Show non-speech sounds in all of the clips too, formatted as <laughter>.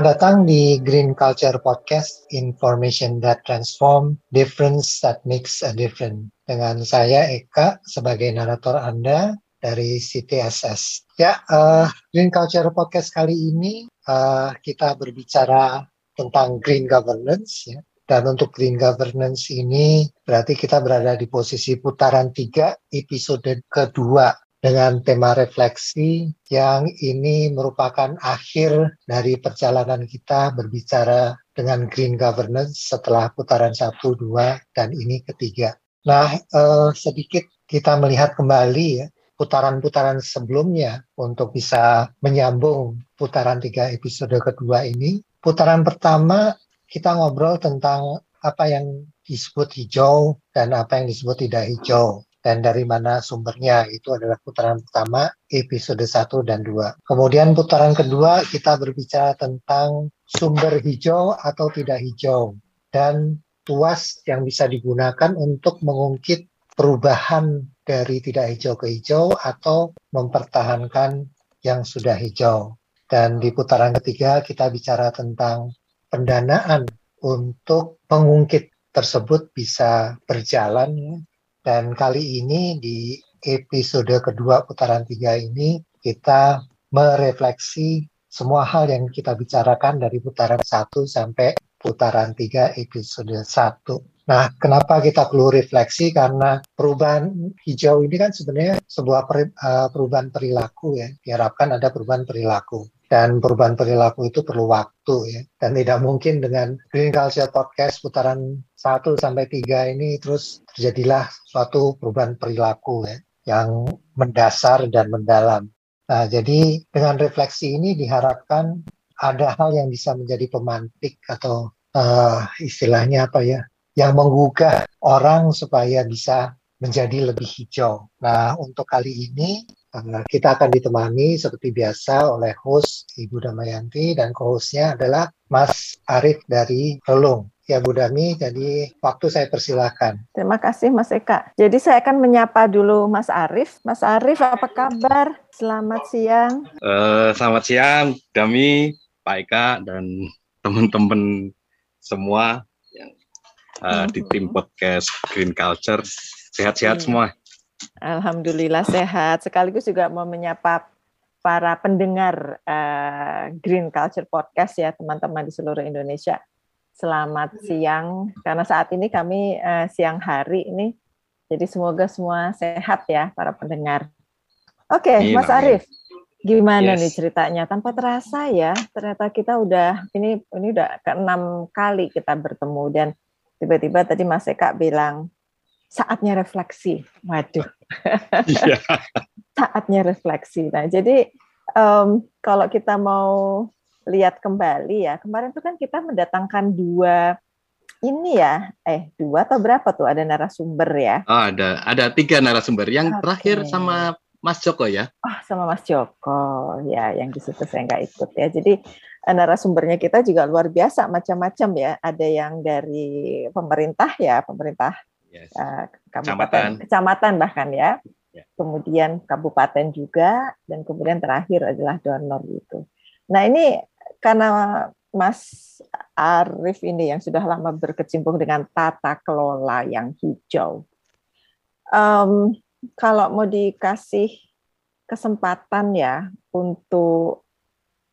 Selamat datang di Green Culture Podcast, Information that Transform, Difference that Makes a Difference. Dengan saya Eka sebagai narator Anda dari CTSS. Ya, uh, Green Culture Podcast kali ini uh, kita berbicara tentang green governance ya. Dan untuk green governance ini berarti kita berada di posisi putaran tiga episode kedua dengan tema refleksi yang ini merupakan akhir dari perjalanan kita berbicara dengan green governance setelah putaran satu, dua, dan ini ketiga. Nah, eh, sedikit kita melihat kembali ya putaran-putaran sebelumnya untuk bisa menyambung putaran tiga episode kedua ini. Putaran pertama kita ngobrol tentang apa yang disebut hijau dan apa yang disebut tidak hijau dan dari mana sumbernya itu adalah putaran pertama episode 1 dan 2. Kemudian putaran kedua kita berbicara tentang sumber hijau atau tidak hijau dan tuas yang bisa digunakan untuk mengungkit perubahan dari tidak hijau ke hijau atau mempertahankan yang sudah hijau. Dan di putaran ketiga kita bicara tentang pendanaan untuk pengungkit tersebut bisa berjalan ya, dan kali ini di episode kedua putaran tiga ini kita merefleksi semua hal yang kita bicarakan dari putaran satu sampai putaran tiga episode satu. Nah, kenapa kita perlu refleksi? Karena perubahan hijau ini kan sebenarnya sebuah eh, perubahan perilaku ya. Diharapkan ada perubahan perilaku dan perubahan perilaku itu perlu waktu ya dan tidak mungkin dengan Green Culture Podcast putaran 1 sampai 3 ini terus terjadilah suatu perubahan perilaku ya yang mendasar dan mendalam. Nah, jadi dengan refleksi ini diharapkan ada hal yang bisa menjadi pemantik atau uh, istilahnya apa ya yang menggugah orang supaya bisa menjadi lebih hijau. Nah, untuk kali ini kita akan ditemani seperti biasa oleh host Ibu Damayanti dan co-hostnya adalah Mas Arief dari Relung. Ya Bu Dami, jadi waktu saya persilahkan. Terima kasih Mas Eka. Jadi saya akan menyapa dulu Mas Arief. Mas Arief apa kabar? Selamat siang. Uh, selamat siang Dami, Pak Eka dan teman-teman semua yang uh, di tim podcast Green Culture. Sehat-sehat hmm. semua. Alhamdulillah sehat. Sekaligus juga mau menyapa para pendengar uh, Green Culture Podcast ya teman-teman di seluruh Indonesia. Selamat siang karena saat ini kami uh, siang hari ini. Jadi semoga semua sehat ya para pendengar. Oke, okay, Mas Arief, gimana yes. nih ceritanya? Tanpa terasa ya, ternyata kita udah ini ini udah keenam kali kita bertemu dan tiba-tiba tadi Mas Eka bilang saatnya refleksi. Waduh. <laughs> Iya. <laughs> saatnya refleksi. Nah, jadi um, kalau kita mau lihat kembali ya, kemarin itu kan kita mendatangkan dua ini ya, eh dua atau berapa tuh ada narasumber ya? Oh, ada ada tiga narasumber. Yang okay. terakhir sama Mas Joko ya? Oh, sama Mas Joko ya, yang di situ saya nggak ikut ya. Jadi eh, narasumbernya kita juga luar biasa macam-macam ya. Ada yang dari pemerintah ya, pemerintah yes. uh, kabupaten, kecamatan. kecamatan bahkan ya. Yeah. Kemudian kabupaten juga dan kemudian terakhir adalah donor itu. Nah ini karena Mas Arief ini yang sudah lama berkecimpung dengan tata kelola yang hijau. Um, kalau mau dikasih kesempatan ya untuk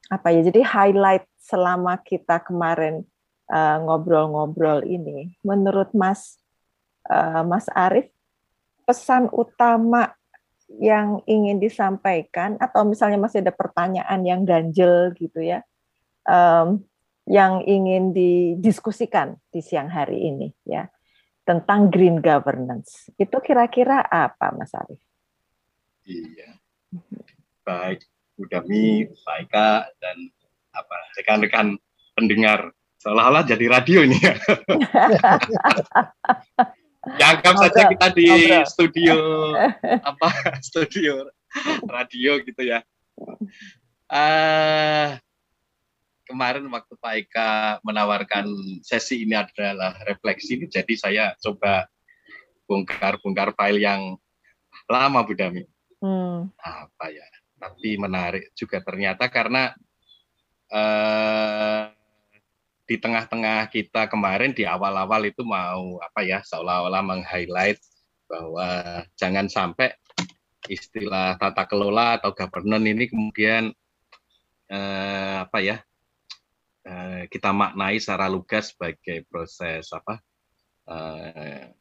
apa ya, jadi highlight selama kita kemarin eh, ngobrol-ngobrol uh, ini, menurut Mas uh, Mas Arief, pesan utama yang ingin disampaikan atau misalnya masih ada pertanyaan yang ganjel gitu ya, um, yang ingin didiskusikan di siang hari ini ya tentang green governance. Itu kira-kira apa, Mas Arief? Iya, baik, Udami, Pak Eka, dan apa rekan-rekan pendengar seolah-olah jadi radio ini ya. <laughs> Ya anggap saja kita di Ngobrol. studio <laughs> apa studio radio gitu ya. Uh, kemarin waktu Pak Eka menawarkan sesi ini adalah refleksi ini, jadi saya coba bongkar-bongkar file yang lama Bu Dami. Hmm. Apa ya? Tapi menarik juga ternyata karena uh, di tengah-tengah kita kemarin di awal-awal itu mau apa ya seolah-olah meng-highlight bahwa jangan sampai istilah tata kelola atau governance ini kemudian eh, apa ya eh, kita maknai secara lugas sebagai proses apa eh,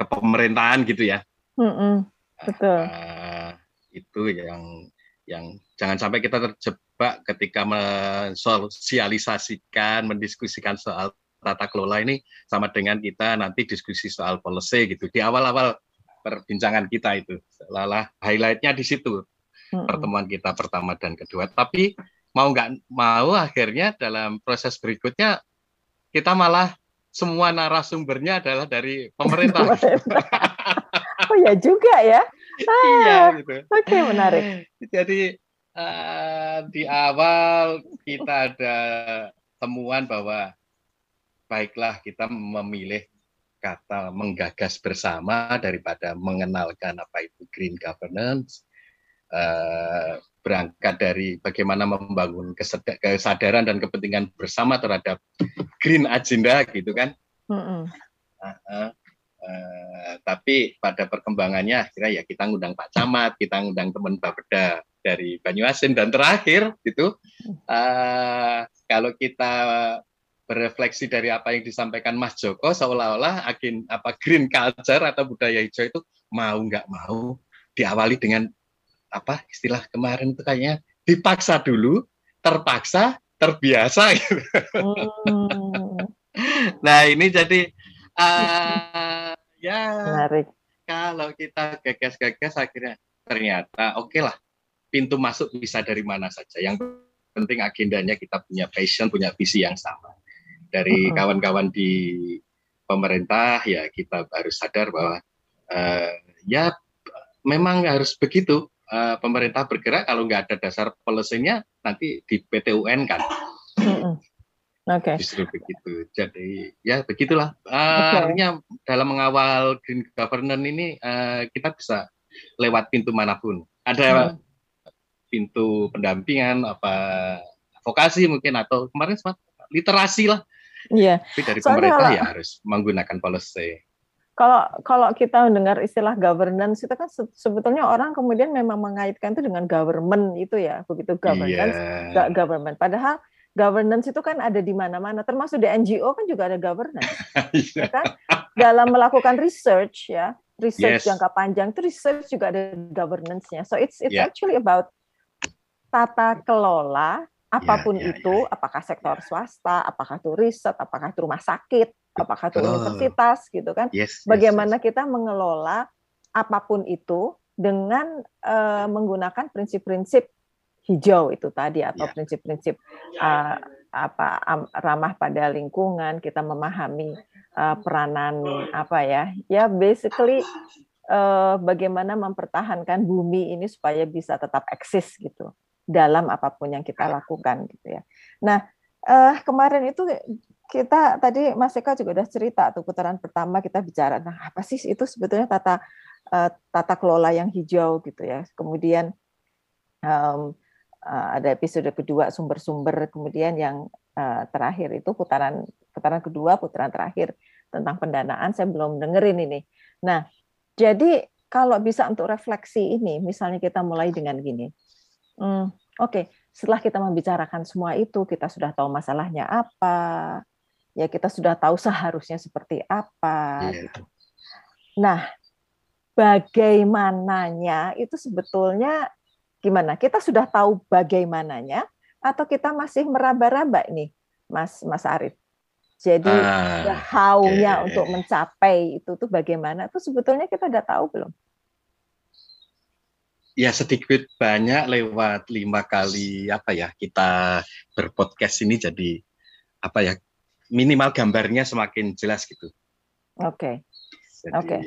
kepemerintahan gitu ya. Mm -mm, betul. Uh, itu yang yang jangan sampai kita terjebak ketika mensosialisasikan, mendiskusikan soal tata kelola ini sama dengan kita nanti diskusi soal policy gitu di awal-awal perbincangan kita itu seolah highlightnya di situ hmm. pertemuan kita pertama dan kedua tapi mau nggak mau akhirnya dalam proses berikutnya kita malah semua narasumbernya adalah dari pemerintah. <laughs> oh ya juga ya. iya, gitu. Oke, okay, menarik. <laughs> Jadi uh, di awal kita ada temuan bahwa baiklah kita memilih kata menggagas bersama daripada mengenalkan apa itu green governance uh, berangkat dari bagaimana membangun kesadaran dan kepentingan bersama terhadap green agenda gitu kan mm -hmm. uh, uh, Uh, tapi pada perkembangannya akhirnya ya kita ngundang Pak Camat, kita ngundang teman Bapeda dari Banyuasin dan terakhir itu uh, kalau kita berefleksi dari apa yang disampaikan Mas Joko seolah-olah agen apa green culture atau budaya hijau itu mau nggak mau diawali dengan apa istilah kemarin itu kayaknya dipaksa dulu, terpaksa, terbiasa gitu. Hmm. <laughs> nah ini jadi uh, ya Menarik. kalau kita gagas-gagas akhirnya ternyata oke okay lah pintu masuk bisa dari mana saja. Yang penting agendanya kita punya passion punya visi yang sama. Dari kawan-kawan di pemerintah ya kita harus sadar bahwa uh, ya memang harus begitu. Uh, pemerintah bergerak kalau nggak ada dasar policy-nya nanti di PTUN kan. Oke. Okay. Justru begitu. Jadi ya begitulah. Uh, okay. Artinya dalam mengawal green governance ini uh, kita bisa lewat pintu mana pun. Ada hmm. pintu pendampingan apa vokasi mungkin atau kemarin sempat literasi lah. Iya. Tapi dari Soalnya pemerintah kalau, ya harus menggunakan policy. Kalau kalau kita mendengar istilah governance itu kan sebetulnya orang kemudian memang mengaitkan itu dengan government itu ya, begitu governance, yeah. government. Padahal governance itu kan ada di mana-mana, termasuk di NGO kan juga ada governance, <laughs> ya kan? Dalam melakukan research ya, research yes. jangka panjang itu research juga ada governance-nya. So it's it's yeah. actually about tata kelola apa pun yeah, yeah, itu, yeah. apakah sektor yeah. swasta, apakah itu riset, apakah itu rumah sakit, apakah itu universitas gitu kan? Yes, Bagaimana yes. kita mengelola apa pun itu dengan uh, menggunakan prinsip-prinsip hijau itu tadi atau ya. prinsip-prinsip yeah. uh, apa um, ramah pada lingkungan kita memahami uh, peranan apa ya ya basically uh, bagaimana mempertahankan bumi ini supaya bisa tetap eksis gitu dalam apa pun yang kita lakukan gitu ya nah uh, kemarin itu kita tadi Mas Eka juga udah cerita tuh putaran pertama kita bicara nah apa sih itu sebetulnya tata uh, tata kelola yang hijau gitu ya kemudian um, ada episode kedua sumber-sumber kemudian yang uh, terakhir itu putaran putaran kedua putaran terakhir tentang pendanaan saya belum dengerin ini. Nah, jadi kalau bisa untuk refleksi ini, misalnya kita mulai dengan gini, hmm, oke, okay, setelah kita membicarakan semua itu, kita sudah tahu masalahnya apa, ya kita sudah tahu seharusnya seperti apa. Yeah. Gitu. Nah, bagaimananya itu sebetulnya gimana? Kita sudah tahu bagaimananya atau kita masih meraba-raba ini, Mas Mas Arif? Jadi ah, how-nya okay. untuk mencapai itu tuh bagaimana? Itu sebetulnya kita udah tahu belum? Ya sedikit banyak lewat lima kali apa ya kita berpodcast ini jadi apa ya minimal gambarnya semakin jelas gitu. Oke. Okay. Jadi okay.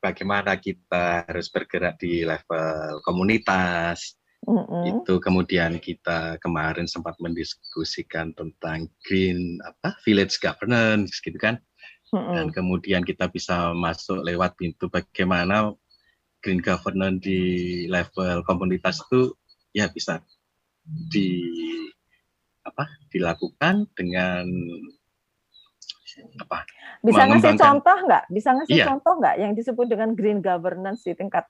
bagaimana kita harus bergerak di level komunitas, Mm-hmm. Itu kemudian kita kemarin sempat mendiskusikan tentang green apa village governance gitu kan. Mm-hmm. Dan kemudian kita bisa masuk lewat pintu bagaimana green governance di level komunitas itu ya bisa di apa dilakukan dengan apa bisa ngasih contoh nggak bisa ngasih iya. contoh nggak yang disebut dengan green governance di tingkat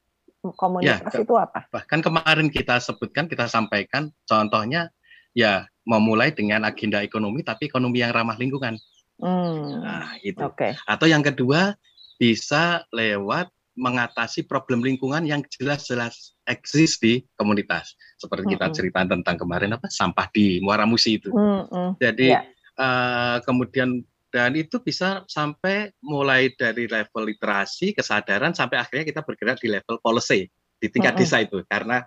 komunitas ya, itu apa bahkan kemarin kita sebutkan kita sampaikan contohnya ya memulai dengan agenda ekonomi tapi ekonomi yang ramah lingkungan hmm. nah itu okay. atau yang kedua bisa lewat mengatasi problem lingkungan yang jelas-jelas eksis di komunitas. Seperti kita cerita tentang kemarin apa sampah di Muara Musi itu. Mm -hmm. Jadi yeah. Ya. uh, kemudian dan itu bisa sampai mulai dari level literasi, kesadaran sampai akhirnya kita bergerak di level policy di tingkat desa itu karena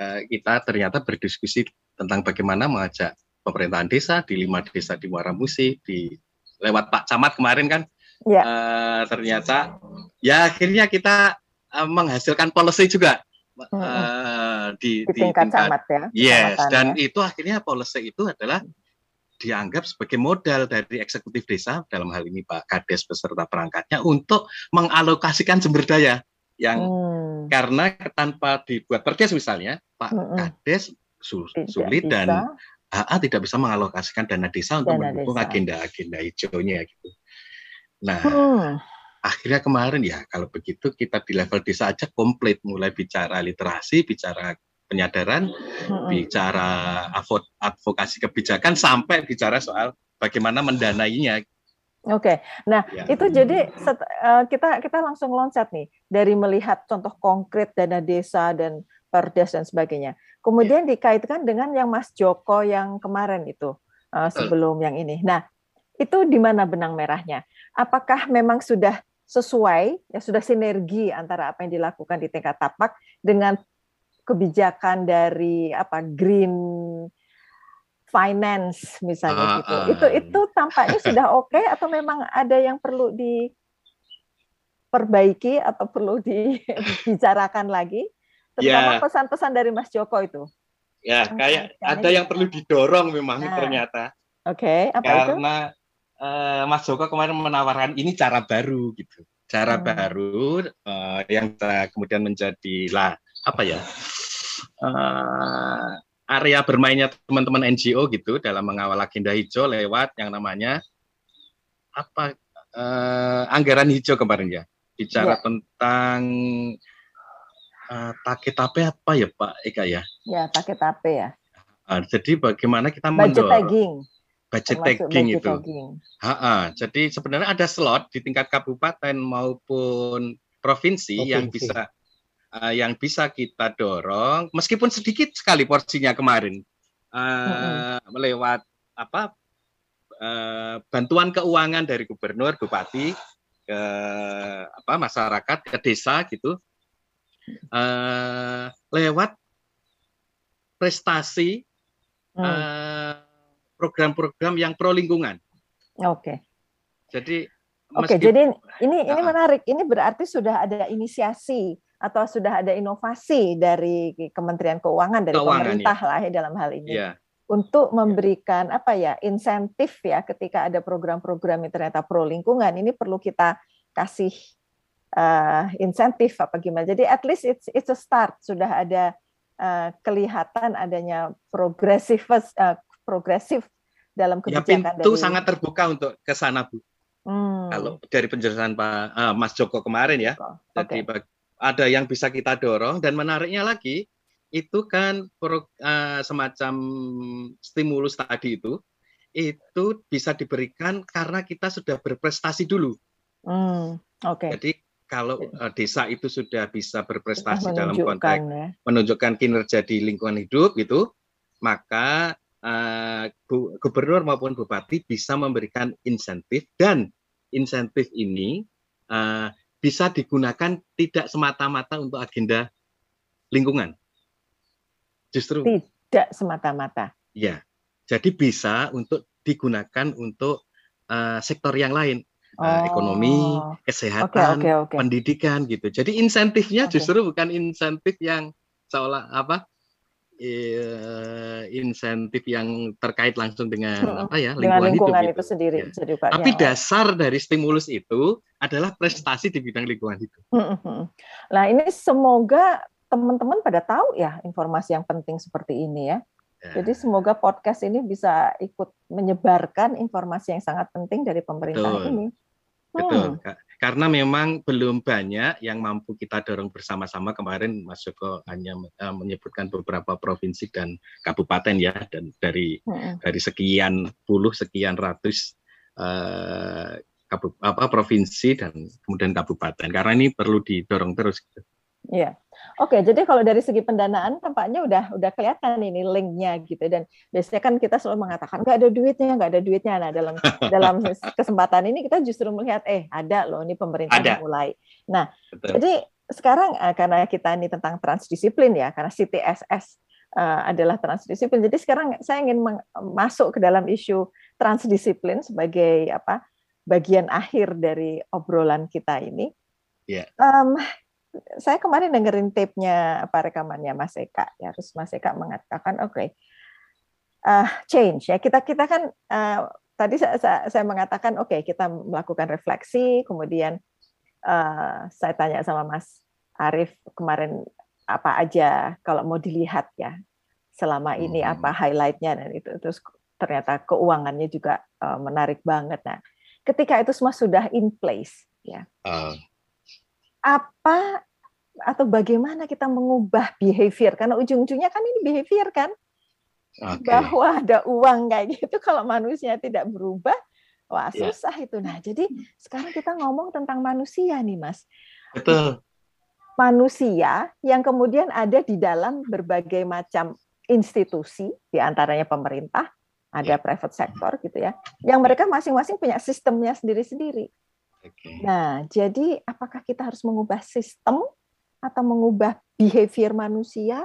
uh, kita ternyata berdiskusi tentang bagaimana mengajak pemerintahan desa di lima desa di Muara Musi di lewat Pak Camat kemarin kan ya. uh, ternyata ya akhirnya kita uh, menghasilkan policy juga uh, di, di, di tingkat, camat ya. Yes, dan ya. itu akhirnya policy itu adalah dianggap sebagai modal dari eksekutif desa dalam hal ini Pak Kades beserta perangkatnya untuk mengalokasikan sumber daya yang hmm. karena tanpa dibuat perdes misalnya Pak hmm. Kades sulit dan AA tidak bisa mengalokasikan dana desa untuk dana mendukung agenda-agenda hijaunya gitu. Nah, hmm. akhirnya kemarin ya kalau begitu kita di level desa aja komplit mulai bicara literasi, bicara penyadaran, hmm. bicara advokasi kebijakan sampai bicara soal bagaimana mendanainya. Oke, nah ya. itu jadi set, uh, kita kita langsung loncat nih dari melihat contoh konkret dana desa dan perdes dan sebagainya. Kemudian ya. dikaitkan dengan yang Mas Joko yang kemarin itu uh, sebelum yang ini. Nah, itu di mana benang merahnya? apakah memang sudah sesuai, ya sudah sinergi antara apa yang dilakukan di tingkat tapak dengan kebijakan dari apa green finance misalnya uh, gitu. Uh. Itu itu tampaknya sudah <laughs> oke okay, atau memang ada yang perlu diperbaiki atau perlu <laughs> dibicarakan lagi? Terutama ya. pesan-pesan dari Mas Joko itu. Ya, kayak ada yang perlu didorong memang nah. ternyata. Oke, okay, apa Karena itu? uh, Mas Joko kemarin menawarkan ini cara baru gitu, cara hmm. baru uh, yang kemudian menjadi lah apa ya uh, area bermainnya teman-teman NGO gitu dalam mengawal agenda hijau lewat yang namanya apa uh, anggaran hijau kemarin ya bicara ya. tentang uh, paket tape apa ya Pak Eka ya? Ya paket tape ya. Uh, jadi bagaimana kita budget tagging budget tagging itu. Ha -ha. Jadi sebenarnya ada slot di tingkat kabupaten maupun provinsi, provinsi. yang bisa uh, yang bisa kita dorong, meskipun sedikit sekali porsinya kemarin uh, hmm. lewat apa uh, bantuan keuangan dari gubernur, bupati ke apa masyarakat ke desa gitu uh, lewat prestasi hmm. uh, program-program yang pro lingkungan. Oke. Okay. Jadi Oke, okay, jadi ini ini menarik. Ini berarti sudah ada inisiasi atau sudah ada inovasi dari Kementerian Keuangan dari Keuangan, pemerintah ya. lah ya dalam hal ini. Ya. Untuk memberikan apa ya insentif ya ketika ada program-program yang ternyata pro lingkungan ini perlu kita kasih uh, insentif apa gimana. Jadi at least it's it's a start sudah ada uh, kelihatan adanya progresif uh, progresif dalam ya, kebijakan ya, pintu dari... sangat terbuka untuk ke sana Bu. Hmm. Kalau dari penjelasan Pak uh, Mas Joko kemarin ya. Okay. Jadi ada yang bisa kita dorong dan menariknya lagi itu kan pro, uh, semacam stimulus tadi itu itu bisa diberikan karena kita sudah berprestasi dulu. Hmm, Oke. Okay. Jadi kalau uh, desa itu sudah bisa berprestasi dalam konteks ya. menunjukkan kinerja di lingkungan hidup gitu, maka uh, gubernur maupun bupati bisa memberikan insentif dan insentif ini uh, bisa digunakan tidak semata-mata untuk agenda lingkungan. Justru tidak semata-mata. Ya, jadi bisa untuk digunakan untuk uh, sektor yang lain. Uh, ekonomi, kesehatan, okay, okay, okay. pendidikan gitu. Jadi insentifnya okay. justru bukan insentif yang seolah apa insentif yang terkait langsung dengan hmm. apa ya lingkungan, dengan lingkungan hidup itu, itu sendiri. Ya. Jadi, Pak, Tapi ya. dasar dari stimulus itu adalah prestasi di bidang lingkungan hidup. Hmm, hmm. Nah ini semoga teman-teman pada tahu ya informasi yang penting seperti ini ya. Ya. Jadi semoga podcast ini bisa ikut menyebarkan informasi yang sangat penting dari pemerintah Betul. ini. Betul. Hmm. Karena memang belum banyak yang mampu kita dorong bersama-sama. Kemarin Mas Joko hanya uh, menyebutkan beberapa provinsi dan kabupaten ya, dan dari hmm. dari sekian puluh, sekian ratus kabup, apa provinsi dan kemudian kabupaten. Karena ini perlu didorong terus. Gitu. Iya. Oke, jadi kalau dari segi pendanaan tampaknya udah udah kelihatan ini linknya gitu dan biasanya kan kita selalu mengatakan nggak ada duitnya, nggak ada duitnya. Nah dalam <laughs> dalam kesempatan ini kita justru melihat eh ada loh ini pemerintah ada. mulai. Nah Betul. jadi sekarang eh, karena kita ini tentang transdisiplin ya, karena CTSS uh, adalah transdisiplin. Jadi sekarang saya ingin masuk ke dalam isu transdisiplin sebagai apa bagian akhir dari obrolan kita ini. Yeah. Um, saya kemarin dengerin tape-nya apa rekamannya Mas Eka. Ya terus Mas Eka mengatakan oke okay, uh, change. Ya kita kita kan uh, tadi saya, saya, saya mengatakan oke okay, kita melakukan refleksi. Kemudian uh, saya tanya sama Mas Arief kemarin apa aja kalau mau dilihat ya selama ini hmm. apa highlightnya? Dan itu terus ternyata keuangannya juga uh, menarik banget. Nah ketika itu semua sudah in place ya. Uh apa atau bagaimana kita mengubah behavior karena ujung-ujungnya kan ini behavior kan okay. bahwa ada uang kayak gitu kalau manusia tidak berubah wah ya. susah yeah. itu nah jadi sekarang kita ngomong tentang manusia nih mas betul manusia yang kemudian ada di dalam berbagai macam institusi di antaranya pemerintah ada yeah. private sector gitu ya yang mereka masing-masing punya sistemnya sendiri-sendiri Okay. Nah, jadi apakah kita harus mengubah sistem atau mengubah behavior manusia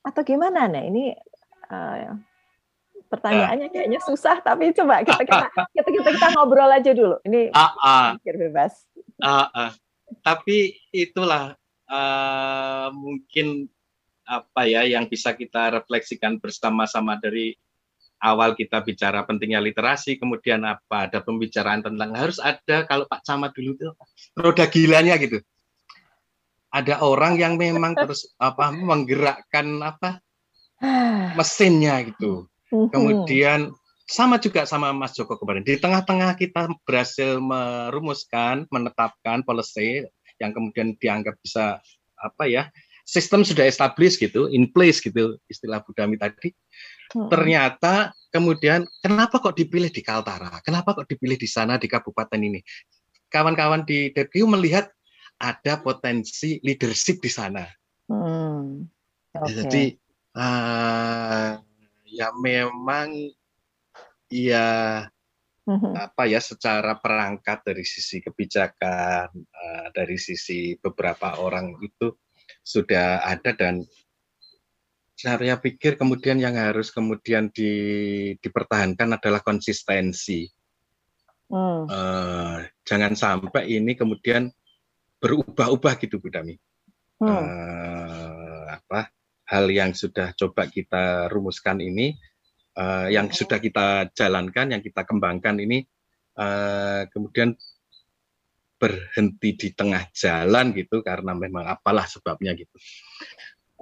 atau gimana? Nah, ini uh, pertanyaannya ah. kayaknya susah, tapi coba kita kita kita kita, kita ngobrol aja dulu. Ini uh, uh, pikir bebas. Uh, uh. Tapi itulah uh, mungkin apa ya yang bisa kita refleksikan bersama-sama dari awal kita bicara pentingnya literasi, kemudian apa ada pembicaraan tentang harus ada kalau Pak Camat dulu itu roda gilanya gitu. Ada orang yang memang terus apa menggerakkan apa mesinnya gitu. Mhm. Kemudian sama juga sama Mas Joko kemarin. Di tengah-tengah kita berhasil merumuskan, menetapkan policy yang kemudian dianggap bisa apa ya sistem sudah established gitu, in place gitu istilah Budami tadi. Hmm. Ternyata kemudian kenapa kok dipilih di Kaltara? Kenapa kok dipilih di sana di kabupaten ini? Kawan-kawan di DPU melihat ada potensi leadership di sana. Hmm. Okay. Jadi uh, ya memang ya hmm. apa ya secara perangkat dari sisi kebijakan uh, dari sisi beberapa orang itu sudah ada dan saya pikir kemudian yang harus kemudian di, dipertahankan adalah konsistensi. Hmm. Uh, jangan sampai ini kemudian berubah-ubah gitu Bu Dami. Hmm. Uh, apa hal yang sudah coba kita rumuskan ini, uh, yang hmm. sudah kita jalankan, yang kita kembangkan ini, uh, kemudian berhenti di tengah jalan gitu karena memang apalah sebabnya gitu.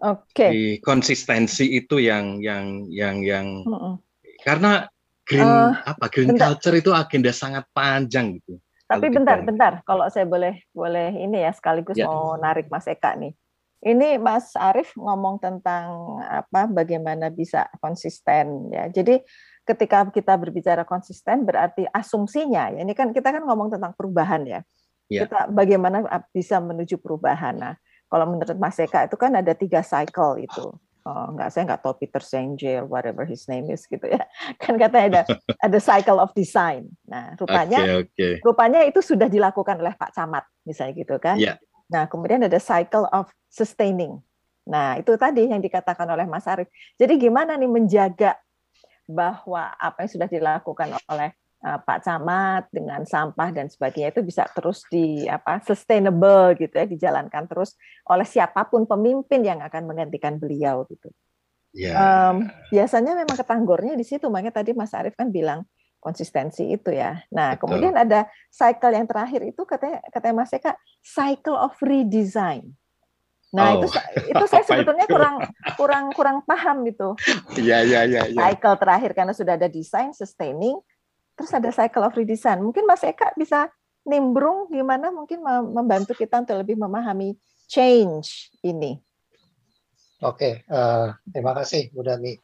Oke. Okay. Di konsistensi itu yang yang yang yang uh -uh. karena green uh, apa green bentar. culture itu agenda sangat panjang gitu. Tapi bentar, kita... bentar. Kalau saya boleh boleh ini ya sekaligus ya. mau narik Mas Eka nih. Ini Mas Arief ngomong tentang apa bagaimana bisa konsisten ya. Jadi ketika kita berbicara konsisten berarti asumsinya ya ini kan kita kan ngomong tentang perubahan ya. ya. Kita bagaimana bisa menuju perubahan. Nah, kalau menurut Mas Eka itu kan ada tiga cycle itu. Oh, enggak, saya nggak tahu Peter Sengel, whatever his name is gitu ya. <laughs> Kan katanya ada <laughs> ada cycle of design. Nah, rupanya okay, okay. rupanya itu sudah dilakukan oleh Pak Camat misalnya gitu kan. Yeah. Nah, kemudian ada cycle of sustaining. Nah, itu tadi yang dikatakan oleh Mas Arief. Jadi gimana nih menjaga bahwa apa yang sudah dilakukan oleh Eh, Pak Camat dengan sampah dan sebagainya itu bisa terus di apa sustainable gitu ya dijalankan terus oleh siapa pun pemimpin yang akan menggantikan beliau gitu. Yeah. Um, biasanya memang ketanggurnya di situ makanya tadi Mas Arief kan bilang konsistensi itu ya. Nah Betul. kemudian ada cycle yang terakhir itu katanya katanya Mas Eka cycle of redesign. Nah, oh. itu itu saya <laughs> sebetulnya kurang kurang kurang paham gitu. Iya, iya, iya, iya. Cycle terakhir karena sudah ada design sustaining, terus ada cycle of redesign. Mungkin Mas Eka bisa nimbrung gimana mungkin membantu kita untuk lebih memahami change ini. Oke, uh, terima kasih Bu Dami.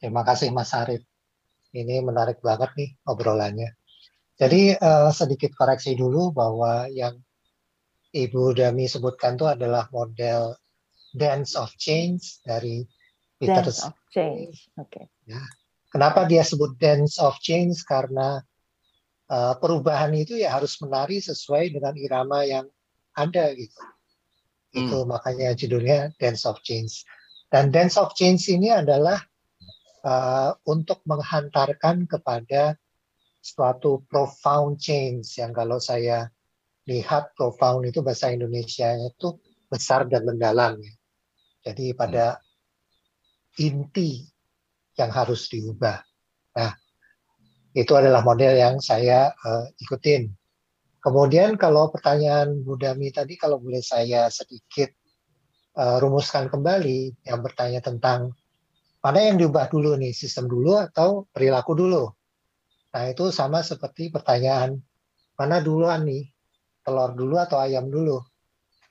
Terima kasih Mas Arif. Ini menarik banget nih obrolannya. Jadi uh, sedikit koreksi dulu bahwa yang Ibu Dami sebutkan itu adalah model Dance of Change dari Peter Dance of Change. Oke. Okay. Ya. Kenapa dia sebut Dance of Change? Karena uh, perubahan itu ya harus menari sesuai dengan irama yang ada gitu. Hmm. Itu makanya judulnya Dance of Change. Dan Dance of Change ini adalah uh, untuk menghantarkan kepada suatu profound change yang kalau saya lihat profound itu bahasa Indonesia itu besar dan mendalam. Ya. Jadi pada inti yang harus diubah. Nah, itu adalah model yang saya uh, ikutin. Kemudian kalau pertanyaan Budami tadi, kalau boleh saya sedikit uh, rumuskan kembali, yang bertanya tentang mana yang diubah dulu nih, sistem dulu atau perilaku dulu. Nah itu sama seperti pertanyaan mana duluan nih, telur dulu atau ayam dulu.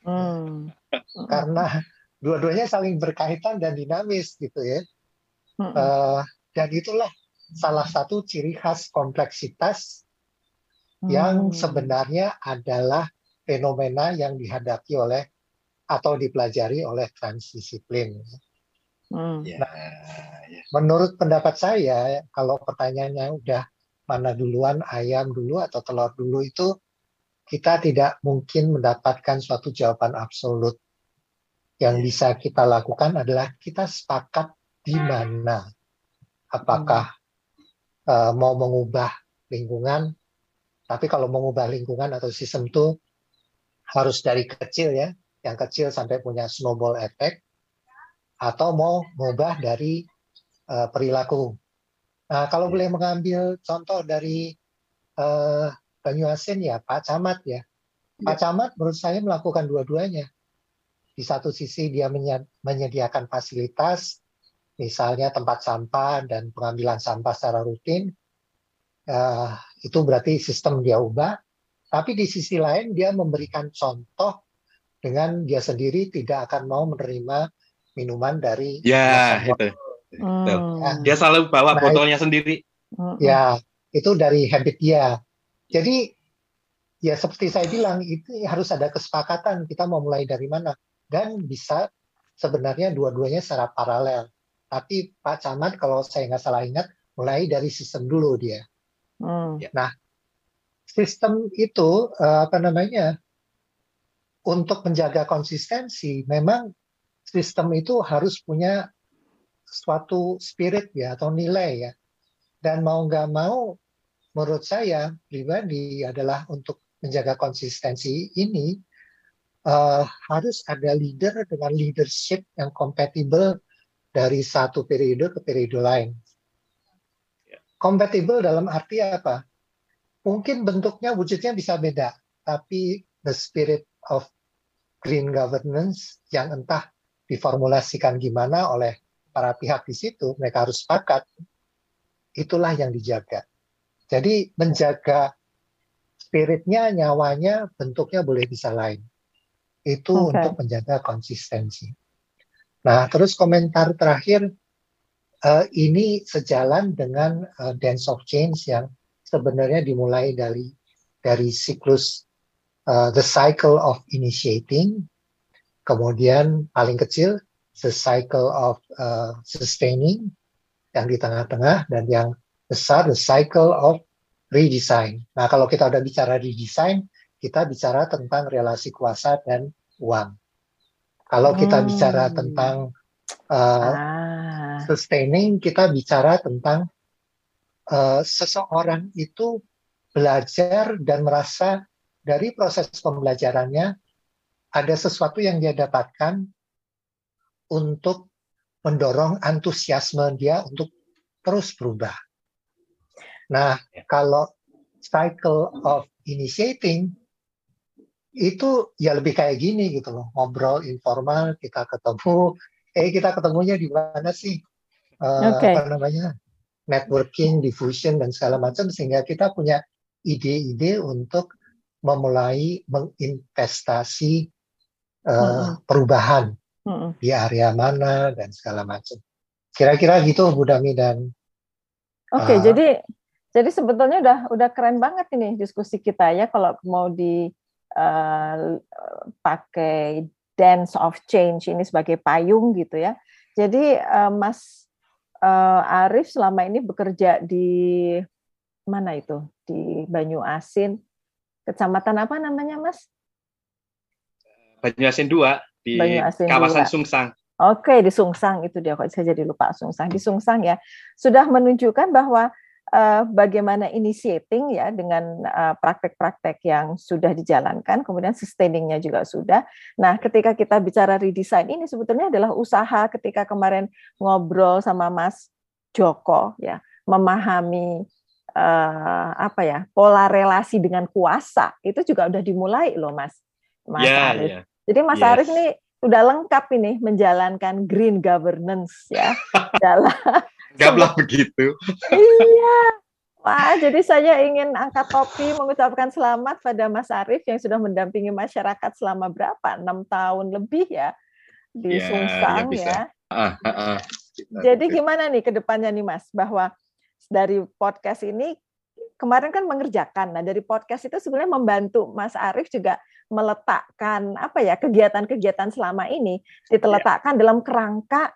Hmm. Karena dua-duanya saling berkaitan dan dinamis gitu ya. Hmm. Uh, dan itulah salah satu ciri khas kompleksitas hmm. yang sebenarnya adalah fenomena yang dihadapi oleh atau dipelajari oleh transdisiplin. Hmm. Nah, ya. menurut pendapat saya, kalau pertanyaannya udah mana duluan ayam dulu atau telur dulu itu kita tidak mungkin mendapatkan suatu jawaban absolut. Yang bisa kita lakukan adalah kita sepakat di mana. Apakah uh, mau mengubah lingkungan, tapi kalau mengubah lingkungan atau sistem itu harus dari kecil ya, yang kecil sampai punya snowball effect, atau mau mengubah dari uh, perilaku. Nah, kalau boleh mengambil contoh dari uh, Banyuasin ya Pak Camat ya. Pak ya. Camat menurut saya melakukan dua-duanya. Di satu sisi dia menyediakan fasilitas, misalnya tempat sampah dan pengambilan sampah secara rutin. Uh, itu berarti sistem dia ubah. Tapi di sisi lain dia memberikan contoh dengan dia sendiri tidak akan mau menerima minuman dari ya itu. Hmm. Ya. Dia selalu bawa nah, botolnya sendiri. Ya, itu dari habit dia. Jadi ya seperti saya bilang itu harus ada kesepakatan kita mau mulai dari mana dan bisa sebenarnya dua-duanya secara paralel. Tapi Pak Camat kalau saya nggak salah ingat mulai dari sistem dulu dia. Hmm. Ya. Nah sistem itu eh, apa namanya untuk menjaga konsistensi memang sistem itu harus punya suatu spirit ya atau nilai ya dan mau nggak mau menurut saya pribadi adalah untuk menjaga konsistensi ini uh, harus ada leader dengan leadership yang kompatibel dari satu periode ke periode lain. Ya. Kompatibel dalam arti apa? Mungkin bentuknya, wujudnya bisa beda, tapi the spirit of green governance yang entah diformulasikan gimana oleh para pihak di situ, mereka harus sepakat, itulah yang dijaga. Jadi menjaga spiritnya, nyawanya, bentuknya boleh bisa lain. Itu okay. untuk menjaga konsistensi. Nah, terus komentar terakhir, uh, ini sejalan dengan uh, Dance of Change yang sebenarnya dimulai dari dari siklus uh, the cycle of initiating, kemudian paling kecil the cycle of uh, sustaining yang di tengah-tengah dan yang besar the cycle of redesign. Nah, kalau kita udah bicara redesign, kita bicara tentang relasi kuasa dan uang. Kalau kita hmm. bicara tentang uh, ah. sustaining, kita bicara tentang uh, seseorang itu belajar dan merasa dari proses pembelajarannya ada sesuatu yang dia dapatkan untuk mendorong antusiasme dia untuk terus berubah. Nah, ya. kalau cycle of initiating itu ya lebih kayak gini gitu loh ngobrol informal kita ketemu eh kita ketemunya di mana sih uh, okay. apa namanya networking diffusion dan segala macam sehingga kita punya ide-ide untuk memulai menginvestasi uh, hmm. perubahan hmm. di area mana dan segala macam kira-kira gitu Bu Dami dan Oke, okay, uh, jadi jadi sebetulnya udah udah keren banget ini diskusi kita ya kalau mau di uh, pakai dance of change ini sebagai payung gitu ya. Jadi uh, Mas uh, Arif selama ini bekerja di mana itu? Di Banyu Asin, kecamatan apa namanya Mas? Banyu Asin 2 di Asin kawasan 2. Sungsang. Oke, di Sungsang itu dia kok saya jadi lupa Sungsang. Di Sungsang ya sudah menunjukkan bahwa uh, bagaimana initiating ya dengan uh, praktek-praktek yang sudah dijalankan, kemudian sustainingnya juga sudah. Nah, ketika kita bicara redesign ini sebetulnya adalah usaha ketika kemarin ngobrol sama Mas Joko ya, memahami uh, apa ya pola relasi dengan kuasa itu juga udah dimulai loh Mas, Mas yeah, Arif. Yeah. Jadi Mas yes. Arif ini udah lengkap ini menjalankan green governance ya <laughs> dalam Anggaplah begitu. Iya. Wah, jadi saya ingin angkat topi mengucapkan selamat pada Mas Arief yang sudah mendampingi masyarakat selama berapa? Enam tahun lebih ya di ya, Sungsang ya. ya. Ah, ah, ah. Jadi gimana nih ke depannya nih Mas? Bahwa dari podcast ini kemarin kan mengerjakan. Nah, dari podcast itu sebenarnya membantu Mas Arief juga meletakkan apa ya kegiatan-kegiatan selama ini diteletakkan ya. dalam kerangka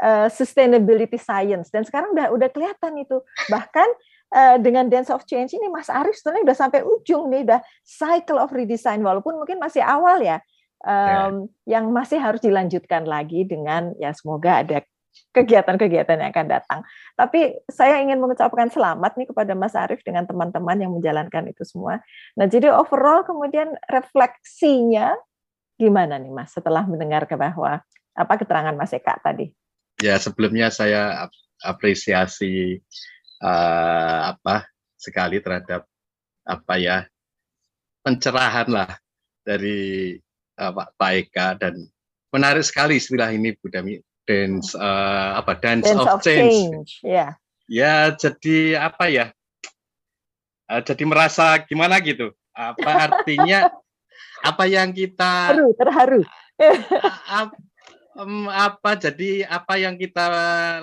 uh, sustainability science dan sekarang udah udah kelihatan itu bahkan uh, dengan dance of change ini Mas Arif sebenarnya udah sampai ujung nih udah cycle of redesign walaupun mungkin masih awal ya um, yeah. yang masih harus dilanjutkan lagi dengan ya semoga ada kegiatan-kegiatan yang akan datang. Tapi saya ingin mengucapkan selamat nih kepada Mas Arief dengan teman-teman yang menjalankan itu semua. Nah, jadi overall kemudian refleksinya gimana nih Mas setelah mendengar ke bahwa apa keterangan Mas Eka tadi? Ya sebelumnya saya apresiasi uh, apa sekali terhadap apa ya pencerahan lah dari uh, Pak Eka dan menarik sekali istilah ini Bu Dami dance uh, apa dance, dance of, of change. change. Yeah. Ya jadi apa ya? Uh, jadi merasa gimana gitu? Apa artinya? <laughs> apa yang kita terharu terharu um, apa jadi apa yang kita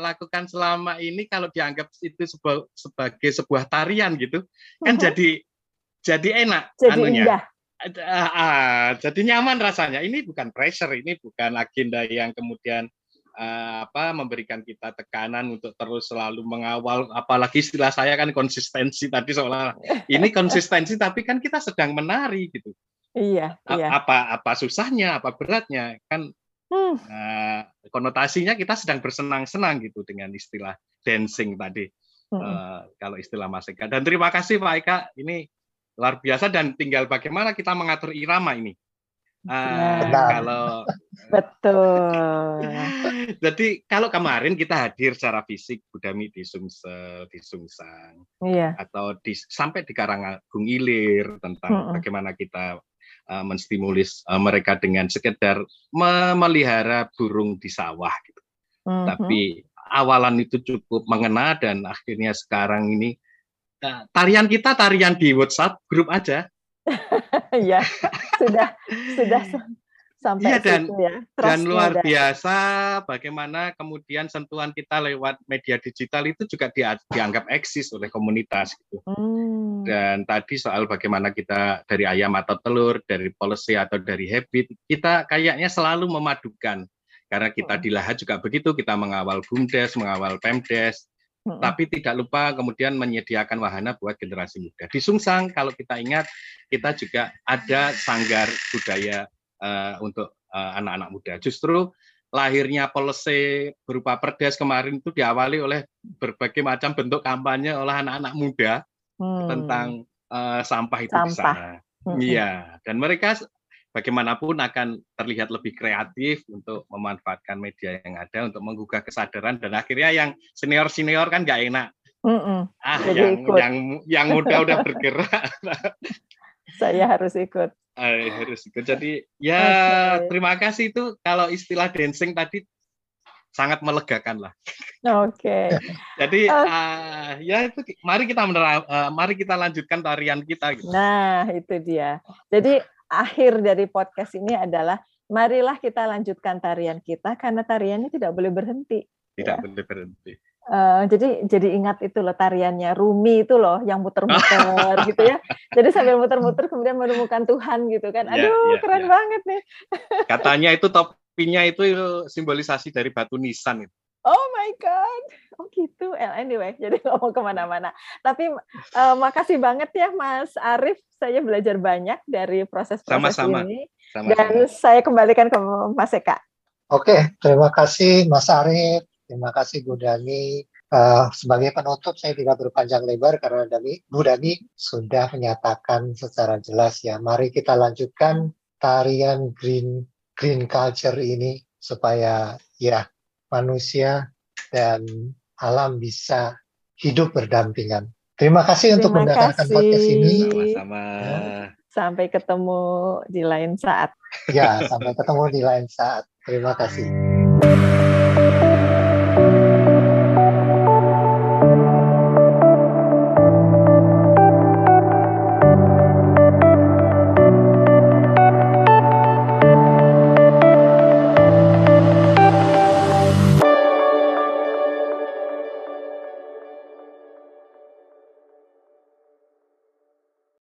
lakukan selama ini kalau dianggap itu sebuah, sebagai sebuah tarian gitu kan uh-huh. jadi jadi enak jadi anunya. indah uh, uh, jadi nyaman rasanya ini bukan pressure ini bukan agenda yang kemudian uh, apa memberikan kita tekanan untuk terus selalu mengawal apalagi istilah saya kan konsistensi tadi seolah <laughs> ini konsistensi tapi kan kita sedang menari gitu iya, iya. apa apa susahnya apa beratnya kan Hmm. Nah, konotasinya kita sedang bersenang-senang gitu dengan istilah dancing tadi. Hmm. Uh, kalau istilah Mas Eka. Dan terima kasih Pak Eka, ini luar biasa dan tinggal bagaimana kita mengatur irama ini. Uh, kalau betul. Jadi kalau kemarin kita hadir secara fisik Budami di Sumsel, di Sungsang, iya. atau di sampai di Karangagung Ilir tentang -hmm. bagaimana kita uh, menstimulis uh, mereka dengan sekedar memelihara burung di sawah gitu. Mm-hmm. Tapi awalan itu cukup mengena dan akhirnya sekarang ini uh, tarian kita tarian di WhatsApp grup aja. <laughs> ya, sudah sudah <laughs> sampai ya, dan, situ ya. dan luar dan... biasa bagaimana kemudian sentuhan kita lewat media digital itu juga di, dianggap eksis oleh komunitas gitu. Hmm. Dan tadi soal bagaimana kita dari ayam atau telur, dari policy atau dari habit, kita kayaknya selalu memadukan. Karena kita di Lahat juga begitu, kita mengawal BUMDes, mengawal PEMDes, hmm. tapi tidak lupa kemudian menyediakan wahana buat generasi muda. Di Sungsang kalau kita ingat, kita juga ada sanggar budaya uh, untuk uh, anak-anak muda. Justru lahirnya policy berupa perdes kemarin itu diawali oleh berbagai macam bentuk kampanye oleh anak-anak muda hmm. tentang uh, sampah itu sampah. di sana. Hmm. Iya, dan mereka bagaimanapun akan terlihat lebih kreatif untuk memanfaatkan media yang ada untuk menggugah kesadaran dan akhirnya yang senior senior kan nggak enak. Mm -mm. Ah, Jadi yang ikut. yang yang muda udah bergerak. <laughs> Saya harus ikut. harus ikut. Jadi ya okay. terima kasih itu kalau istilah dancing tadi sangat melegakan lah. Oke. Okay. Jadi uh, uh, ya itu mari kita menerang, uh, mari kita lanjutkan tarian kita. Gitu. Nah itu dia. Jadi akhir dari podcast ini adalah marilah kita lanjutkan tarian kita karena tarian ini tidak boleh berhenti. Tidak ya. boleh berhenti. Uh, jadi jadi ingat itu loh tariannya Rumi itu loh yang muter-muter <laughs> gitu ya. Jadi sambil muter-muter kemudian menemukan Tuhan gitu kan. Iya, Aduh, yeah, keren yeah. banget nih. Katanya itu topinya itu simbolisasi dari batu nisan itu. Oh my god. Oh gitu. Anyway, jadi <laughs> ngomong ke mana-mana. Tapi uh, makasih banget ya Mas Arief. Saya belajar banyak dari proses-proses Sama-sama. ini. Sama-sama. Dan saya kembalikan ke Mas Eka. Oke, terima kasih Mas Arief Terima kasih Bu Dani. Uh, sebagai penutup saya tidak berpanjang lebar karena Dani, Bu Dani sudah menyatakan secara jelas ya. Mari kita lanjutkan tarian green green culture ini supaya ya manusia dan alam bisa hidup berdampingan. Terima kasih Terima untuk mendengarkan podcast ini. Sama-sama. Ya. Sampai ketemu di lain saat. Ya, sampai ketemu di lain saat. Terima kasih.